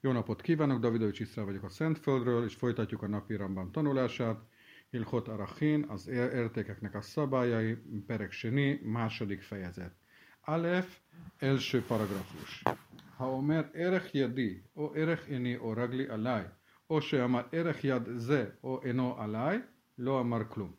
Jó napot kívánok, Davidovics Iszrá vagyok a Szentföldről, és folytatjuk a napi Ramban tanulását. Hilchot Arachin, az értékeknek a szabályai, Perek második fejezet. Alef, első paragrafus. Ha omer erech yadi, o erech eni, o ragli alaj, o se amar erech yad ze, o eno alaj, lo amar klum.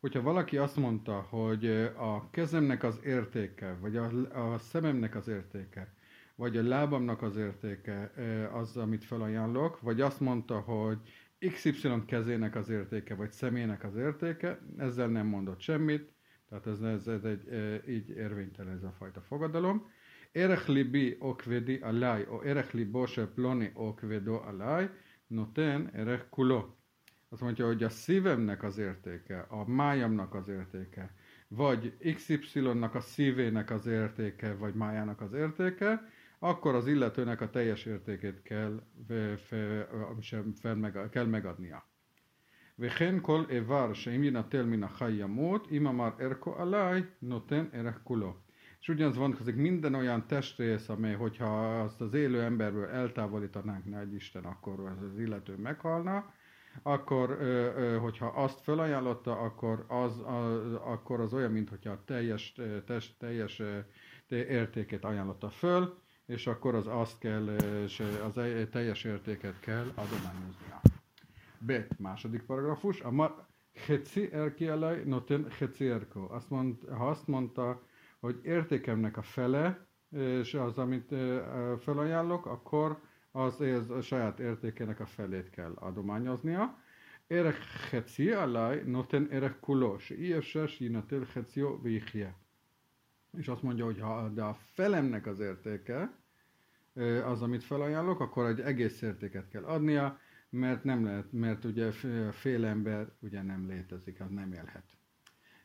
Hogyha valaki azt mondta, hogy a kezemnek az értéke, vagy a, a szememnek az értéke, vagy a lábamnak az értéke az, amit felajánlok, vagy azt mondta, hogy XY kezének az értéke, vagy személynek az értéke, ezzel nem mondott semmit, tehát ez, ez, egy, így érvénytelen ez a fajta fogadalom. Erech libi okvedi alaj, o erech libo se ploni okvedo alaj, noten erech kulo. Azt mondja, hogy a szívemnek az értéke, a májamnak az értéke, vagy XY-nak a szívének az értéke, vagy májának az értéke, akkor az illetőnek a teljes értékét kell, sem fel meg, kell megadnia. וכן כל איבר שאם יינטל מן החי ימות, אם אמר ערכו עליי, נותן ערך כולו. És ugyanaz vonatkozik minden olyan testrész, amely, hogyha azt az élő emberből eltávolítanánk, nagy Isten, akkor az, az illető meghalna, akkor, hogyha azt felajánlotta, akkor az, az, akkor az olyan, mintha a teljes, test, teljes értékét ajánlotta föl, és akkor az azt kell, és az e- teljes értéket kell adományoznia. B. Második paragrafus. A mar Heci erki alaj noten heci erko. Azt mond, ha azt mondta, hogy értékemnek a fele, és az, amit felajánlok, akkor az, az a saját értékének a felét kell adományoznia. Erek heci alaj noten erek kulos. Ilyes jinatel hecio vichje És azt mondja, hogy ha de a felemnek az értéke, az, amit felajánlok, akkor egy egész értéket kell adnia, mert nem lehet, mert ugye fél ember ugye nem létezik, az nem élhet.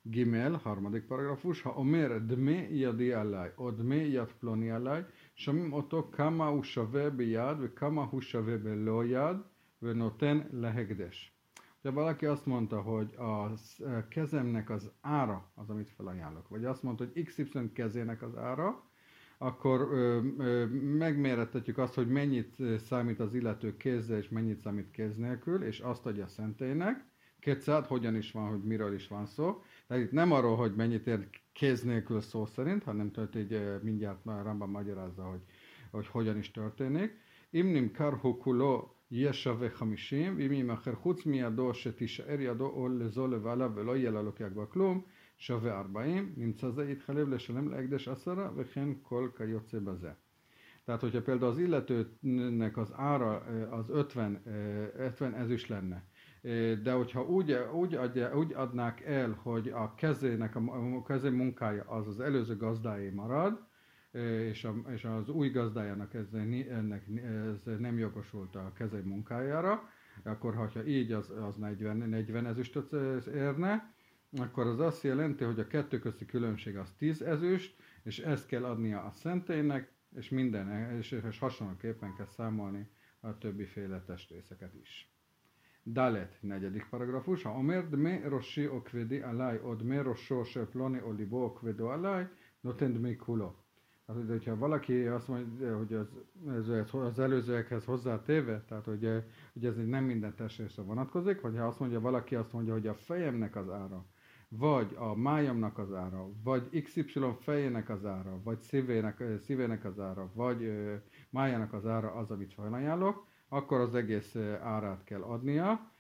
Gimel, harmadik paragrafus, ha omer dme yadi alaj, o dme yad ploni alaj, שומעים אותו כמה הוא שווה ביד וכמה הוא שווה בלא יד ונותן להקדש. De valaki azt mondta, hogy a kezemnek az ára az, amit felajánlok. Vagy azt mondta, hogy XY kezének az ára, akkor ö, megmérettetjük azt, hogy mennyit számít az illető kézzel, és mennyit számít kéz nélkül, és azt adja a szentélynek. Kétszát, hogyan is van, hogy miről is van szó. Tehát itt nem arról, hogy mennyit ér kéz nélkül szó szerint, hanem tehát így mindjárt már Ramba magyarázza, hogy, hogy hogyan is történik. Imnim karhu kulo ישווה חמישים, ואם יימכר חוץ מידו שתישאר ידו או לזו לבעליו ולא יהיה לה לוקח בה כלום, שווה 40, נמצא זה יתחלב לשלם להקדש עשרה, וכן כל כיוצא בזה. Tehát, hogyha például az illetőnek az ára az 50, 50 ezüst lenne, de hogyha úgy, úgy, adja, úgy adnák el, hogy a kezének, a kezé munkája az az előző gazdáé marad, és, a, és az új gazdájának ez, ennek, ez nem jogosult a kezé munkájára, akkor ha így az, az 40, 40 ezüstöt érne, akkor az azt jelenti, hogy a kettő közti különbség az 10 ezüst, és ezt kell adnia a szentélynek, és minden, és, és hasonlóképpen kell számolni a többiféle testrészeket is. Dalet, negyedik paragrafus. Ha omer dme roshi okvedi alaj, od me rosho se ploni olibo okvedo alaj, noten dme kulo. Tehát, hogyha valaki azt mondja, hogy az, ez, az előzőekhez hozzátéve, tehát hogy, hogy ez nem minden testrészre vonatkozik, vagy ha azt mondja, valaki azt mondja, hogy a fejemnek az ára, vagy a májamnak az ára, vagy XY fejének az ára, vagy szívének, szívének az ára, vagy májának az ára az, amit felajánlok, akkor az egész árát kell adnia.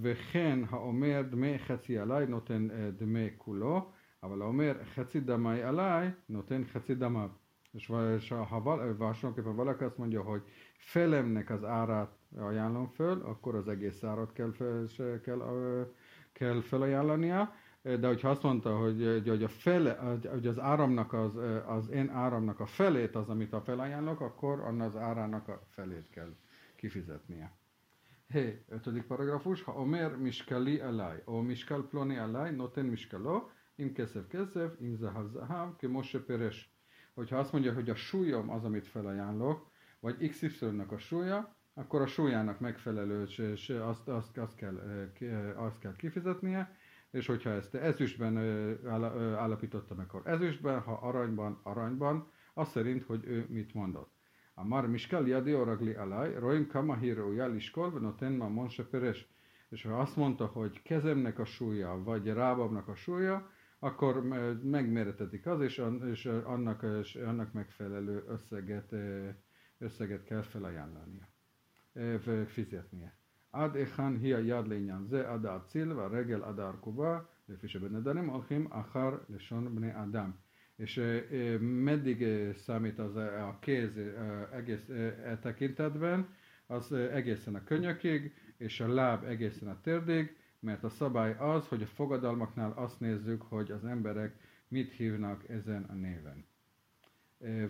וכן האומר דמי חצי עליי נותן דמי כולו, אבל האומר חצי דמי עליי נותן חצי דמיו. És, és ha hasonlóképpen valaki azt mondja, hogy felemnek az árát ajánlom föl, akkor az egész árat kell, fel, kell kell felajánlania, de hogyha azt mondta, hogy, hogy, a fele, hogy az áramnak az, az én áramnak a felét az, amit a felajánlok, akkor annak az árának a felét kell kifizetnie. Hé, ötödik paragrafus, ha omer miskali alaj, o miskal ploni alaj, noten miskalo, Im keszev keszev, im zahav zahav, ke moshe peres. Hogyha azt mondja, hogy a súlyom az, amit felajánlok, vagy XY-nak a súlya, akkor a súlyának megfelelő, és azt, azt, azt, kell, eh, eh, azt kell kifizetnie, és hogyha ezt ezüstben eh, állapította meg, akkor ezüstben, ha aranyban, aranyban, az szerint, hogy ő mit mondott. A már miskal jadi oragli alaj, roim kamahiro jaliskol, venoten ma monse peres. És ha azt mondta, hogy kezemnek a súlya, vagy rábamnak a súlya, akkor megméretetik az, és, és annak, és annak megfelelő összeget, összeget kell felajánlania, fizetnie. עד היכן היא היד לעניין זה, עד האציל והרגל עד הארכובה, לפי שבן אדם הולכים אחר לשון בני אדם. És meddig számít az a kéz egész e tekintetben, az egészen a könyökig, és a láb egészen a térdig, mert a szabály az, hogy a fogadalmaknál azt nézzük, hogy az emberek mit hívnak ezen a néven.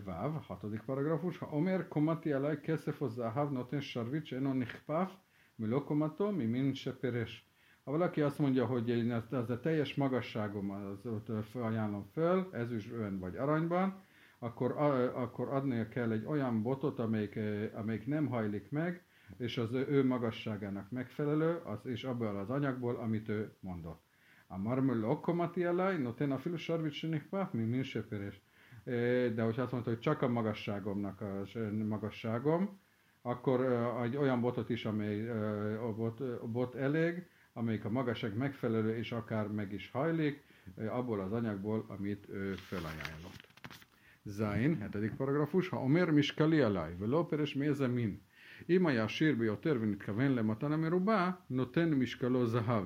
Váv, hatodik paragrafus, ha Omer komati alaj keszef hozzáhav noten sarvics enon nichpaf, mi lokomato, mi min se peres. Ha valaki azt mondja, hogy én az a teljes magasságom az ajánlom föl, ezüstben vagy aranyban, akkor, akkor adnia kell egy olyan botot, amelyik, amelyik nem hajlik meg, és az ő magasságának megfelelő, az, és abból az anyagból, amit ő mondott. A marmul okkomati elaj, no ten a filus sarvicsinik mi minseperes. E, de hogyha azt mondta, hogy csak a magasságomnak a e, magasságom, akkor e, egy olyan botot is, amely a bot, a bot elég, amelyik a magasság megfelelő, és akár meg is hajlik, abból az anyagból, amit ő felajánlott. Zain, hetedik paragrafus, ha omer miskali alaj, velóperes méze min. אם היה עשיר ביותר ונתכוון למתן המרובה, נותן משקלו זהב.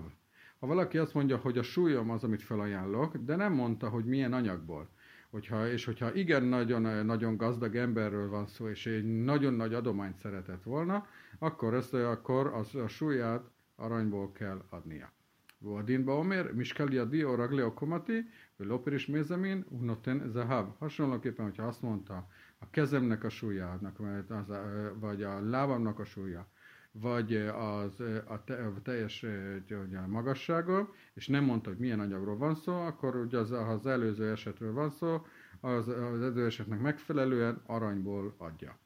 Ha valaki azt mondja, hogy a súlyom az, amit felajánlok, de nem mondta, hogy milyen anyagból, hogyha, és hogyha igen nagyon, nagyon gazdag emberről van szó, és egy nagyon nagy adományt szeretett volna, akkor ezt akkor az, a súlyát aranyból kell adnia. Vadin Baomer, Miskali Adi, Oragli Okomati, Loper is Mézemin, Unoten Zahab. Hasonlóképpen, hogyha azt mondta, a kezemnek a súlyának, az, vagy a lábamnak a súlya, vagy az, a, te, a teljes a magassága, és nem mondta, hogy milyen anyagról van szó, akkor ugye az, ha az előző esetről van szó, az, az előző esetnek megfelelően aranyból adja.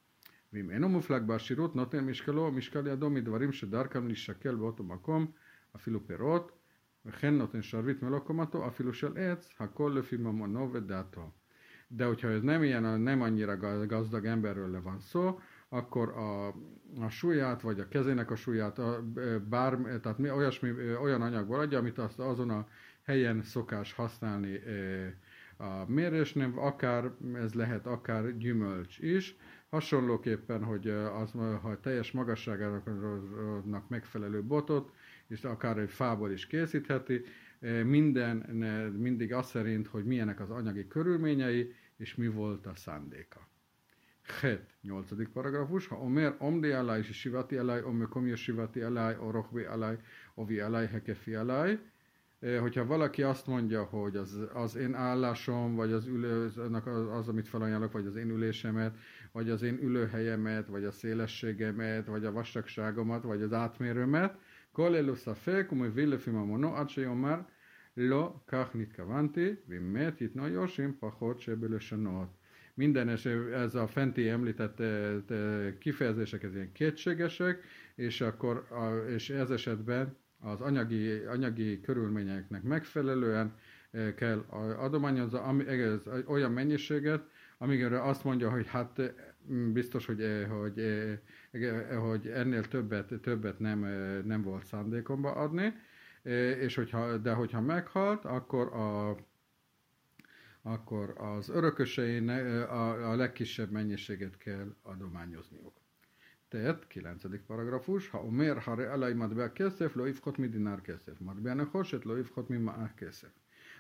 ממנו מופלג בעשירות נותן משקלו, משקל ידו מדברים שדרכם להישקל באותו מקום, אפילו פירות, וכן נותן שרביט מלוא קומתו, אפילו של עץ, הכל לפי ממונו ודעתו. De hogyha ez nem ilyen, nem annyira gazdag emberről van szó, akkor a, a súlyát, vagy a kezének a súlyát, a, bár, tehát mi, olyasmi, olyan anyagból adja, amit azt azon a helyen szokás használni a mérésnél, akár ez lehet akár gyümölcs is, Hasonlóképpen, hogy az, ha teljes magasságának megfelelő botot, és akár egy fából is készítheti, minden mindig az szerint, hogy milyenek az anyagi körülményei, és mi volt a szándéka. Het, 8. paragrafus, ha omer omdi alai, sivati alai, omekomja sivati alai, orohbi alai, ovi alai, hekefi alai, hogyha valaki azt mondja, hogy az, az én állásom, vagy az, ülő, az, az, amit felajánlok, vagy az én ülésemet, vagy az én ülőhelyemet, vagy a szélességemet, vagy a vastagságomat, vagy az átmérőmet, kolelu szafek, umi villefima mono, már לא כך נתכוונתי, באמת יתנו יורשים פחות שבלשונות. Minden es, ez a fenti említett kifejezések ez ilyen kétségesek, és akkor a, és ez esetben az anyagi, anyagi körülményeknek megfelelően kell adományozni olyan mennyiséget, amíg azt mondja, hogy hát mm, biztos, hogy, eh, hogy, eh, eh, hogy ennél többet, többet nem, nem volt szándékomba adni, és hogyha, de hogyha meghalt, akkor a akkor az örökösein a, a legkisebb mennyiséget kell adományozniuk. Tehát, 9. paragrafus, ha omer hare alai matbea keszef, lo ifkot mi dinár keszef, matbea nehoset, lo ifkot mi maah keszef.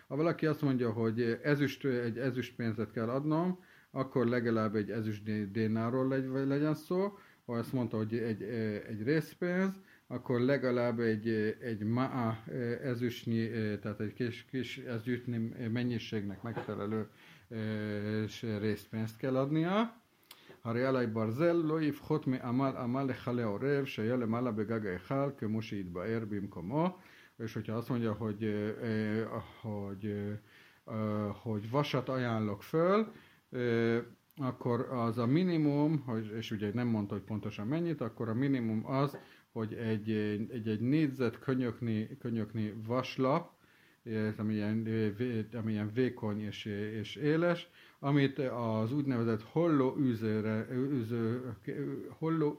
Ha valaki azt mondja, hogy ezüst, egy ezüst pénzet kell adnom, akkor legalább egy ezüst dénáról legyen szó, ha azt mondta, hogy egy, egy részpénz, akkor legalább egy, egy maa ezüstnyi, tehát egy kis, kis ezüstnyi mennyiségnek megfelelő részpénzt kell adnia. הרי עלי ברזל לא יפחות מעמל עמל לכלה עורב שהיה למעלה בגג ההיכל כמו שהתבאר במקומו és hogyha azt mondja, hogy, hogy, hogy vasat ajánlok föl, akkor az a minimum, és ugye nem mondta, hogy pontosan mennyit, akkor a minimum az, hogy egy, egy, egy négyzet könyökni, könyökni vaslap, ami ilyen, ami ilyen vékony és, és éles, amit az úgynevezett holló üzőre, üző, holló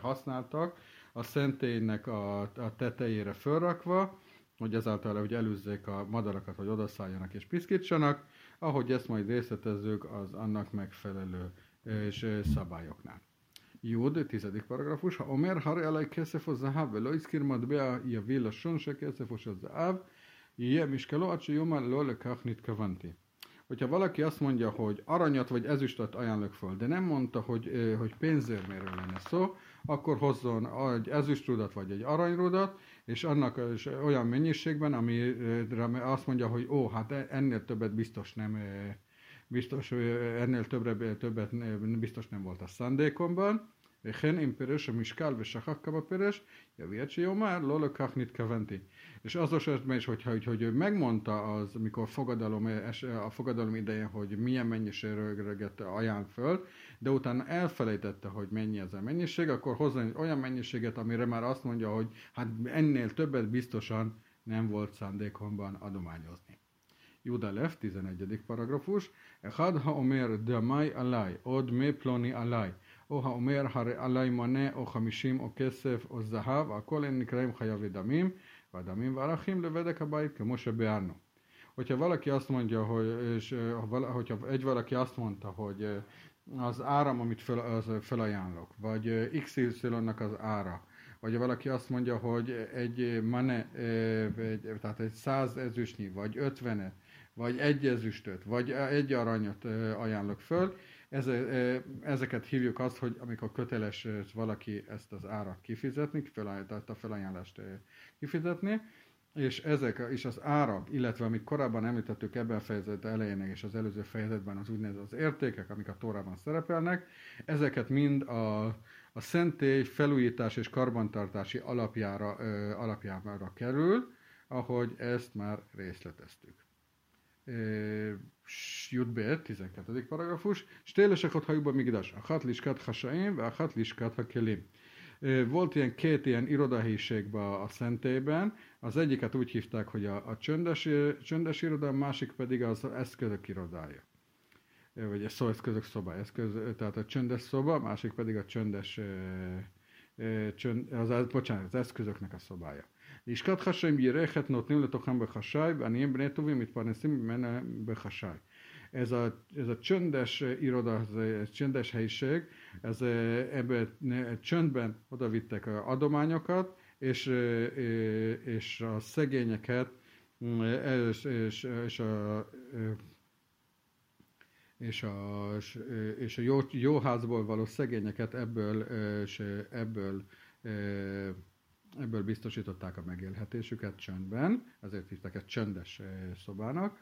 használtak, a szentélynek a, a tetejére fölrakva, hogy ezáltal hogy előzzék a madarakat, hogy odaszálljanak és piszkítsanak, ahogy ezt majd részletezzük az annak megfelelő és szabályoknál. Jud, tizedik paragrafus, ha Omer har elej keszefo zahav, velő izkir madbea javi lasson se keszefo se zahav, je miskeló, acsi jomán lo lekach nit kavanti. Hogyha valaki azt mondja, hogy aranyat vagy ezüstöt ajánlok föl, de nem mondta, hogy, hogy pénzérméről lenne szó, akkor hozzon egy ezüstrudat vagy egy aranyrudat, és annak és olyan mennyiségben, amire azt mondja, hogy ó, hát ennél többet biztos nem biztos, ennél többre, többet biztos nem volt a szándékomban, וכן אם פירש המשקל ושכח כמה פירש, יביא שיאמר לא לכך נתכוונתי. És az esetben is, hogyha, hogy, hogy ő megmondta az, mikor fogadalom, a fogadalom idején, hogy milyen mennyiséget ajánl föl, de utána elfelejtette, hogy mennyi ez a mennyiség, akkor hozzá egy olyan mennyiséget, amire már azt mondja, hogy hát ennél többet biztosan nem volt szándékomban adományozni. Juda Lev, 11. paragrafus. Echad ha omer damai alai, od me ploni alai. או האומר הרי עלי מנה או חמישים או כסף או זהב, הכל הם נקראים חייבי דמים, והדמים וערכים לבדק הבית, כמו שביארנו. Hogyha valaki azt mondja, hogy, és hogyha egy valaki azt mondta, hogy az áram, amit fel, az felajánlok, vagy XY-nak az ára, vagy valaki azt mondja, hogy egy mane, egy, tehát egy száz ezüstnyi, vagy ötvene, vagy egy ezüstöt, vagy egy aranyat ajánlok föl, ezeket hívjuk azt, hogy amikor köteles valaki ezt az árat kifizetni, tehát a felajánlást kifizetni, és ezek is az árak, illetve amit korábban említettük ebben a fejezet elején és az előző fejezetben az úgynevezett az értékek, amik a Tórában szerepelnek, ezeket mind a, a szentély felújítás és karbantartási alapjára, alapjára kerül, ahogy ezt már részleteztük. י"ב, 12. פרגרפוש, שתי לשכות היו במקדש, אחת לשכת חשאים ואחת לשכת הכלים. Volt ilyen két ilyen irodahelyiség a szentélyben, az egyiket úgy hívták, hogy a, a csöndes, csöndes iroda, a másik pedig az eszközök irodája. Vagy a szóeszközök szoba, eszköz, tehát a csöndes szoba, a másik pedig a csöndes, csönd, az, az, bocsánat, az eszközöknek a szabálya. Iskat hasaim jirechet notnim letochem a aniem bnetuvim mit parnesim menne bechasáj. Ez a, ez a csöndes iroda, ez a csöndes helyiség, ez, ebbe csöndben odavittek a adományokat, és, és a szegényeket és, és, és a és a, és a jó, jó házból való szegényeket ebből, és ebből ebből biztosították a megélhetésüket csöndben, ezért hívták ezt csöndes szobának.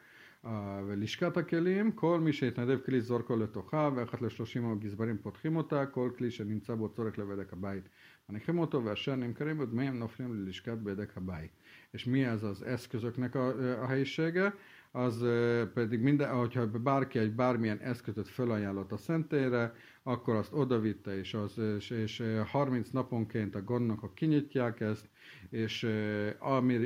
לשכת הכלים, כל מי שהתנדב כלי זורקו לתוכה, ואחת לשלושים הגזברים פותחים אותה, כל כלי שנמצא בו צורך לבדק הבית מניחים אותו, ואשר נמכרים בדמי הם נופלים ללשכת בדק הבית. És mi ez az eszközöknek a, a helyisége? az pedig minden, hogyha bárki egy bármilyen eszközöt felajánlott a szentélyre, akkor azt odavitte, és, az, és, és 30 naponként a gondnokok kinyitják ezt, és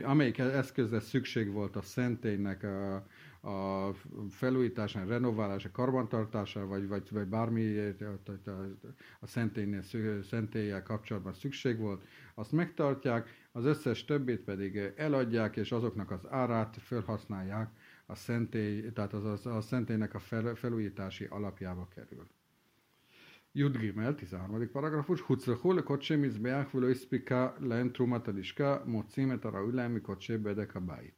amelyik eszközre szükség volt a szentélynek a, a felújítására, renoválása, karbantartására, vagy, vagy, vagy bármi a, a, a szentélynél, szentélyel kapcsolatban szükség volt, azt megtartják, az összes többét pedig eladják, és azoknak az árát felhasználják a szentély, tehát az, az, a szentélynek a fel, felújítási alapjába kerül. Jud Gimel, 13. paragrafus, Hucrahul, kocse mizbeach, velo ispika, lehem trumatadiska, mocimet arra ülemi, kocse bedek a bájt.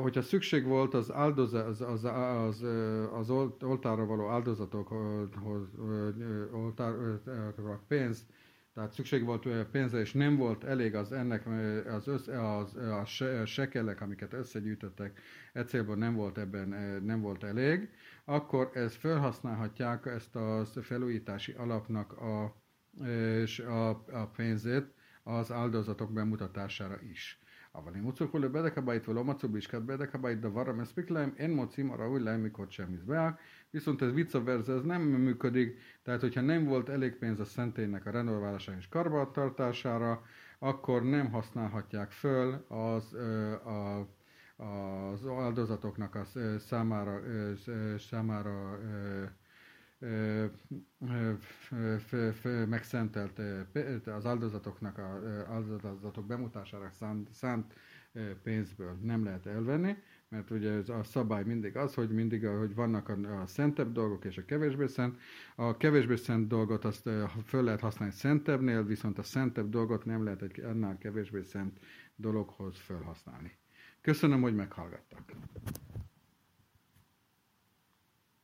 Hogyha szükség volt az, áldoza, az, az, az, az oltára való áldozatokhoz oltárra pénzt, tehát szükség volt pénzre, és nem volt elég az ennek az, össze, az a sekelek, amiket összegyűjtöttek, e célból nem volt ebben nem volt elég, akkor ezt felhasználhatják ezt a felújítási alapnak a, és a, a pénzét az áldozatok bemutatására is. אבל אם הוצרכו לבדק הבית ולא מצאו בלשכת בדק הבית דבר המספיק להם, אין מוצאים הראוי להם מקודשי המזבח, viszont ez vice versa, ez nem működik, tehát hogyha nem volt elég pénz a szentélynek a renoválására és karbantartására, akkor nem használhatják föl az, a, az áldozatoknak a számára, számára megszentelt az áldozatoknak az áldozatok bemutására szánt, szánt pénzből nem lehet elvenni, mert ugye ez a szabály mindig az, hogy mindig, hogy vannak a, a szentebb dolgok és a kevésbé szent. A kevésbé szent dolgot azt föl lehet használni szentebbnél, viszont a szentebb dolgot nem lehet egy annál kevésbé szent dologhoz felhasználni. Köszönöm, hogy meghallgattak.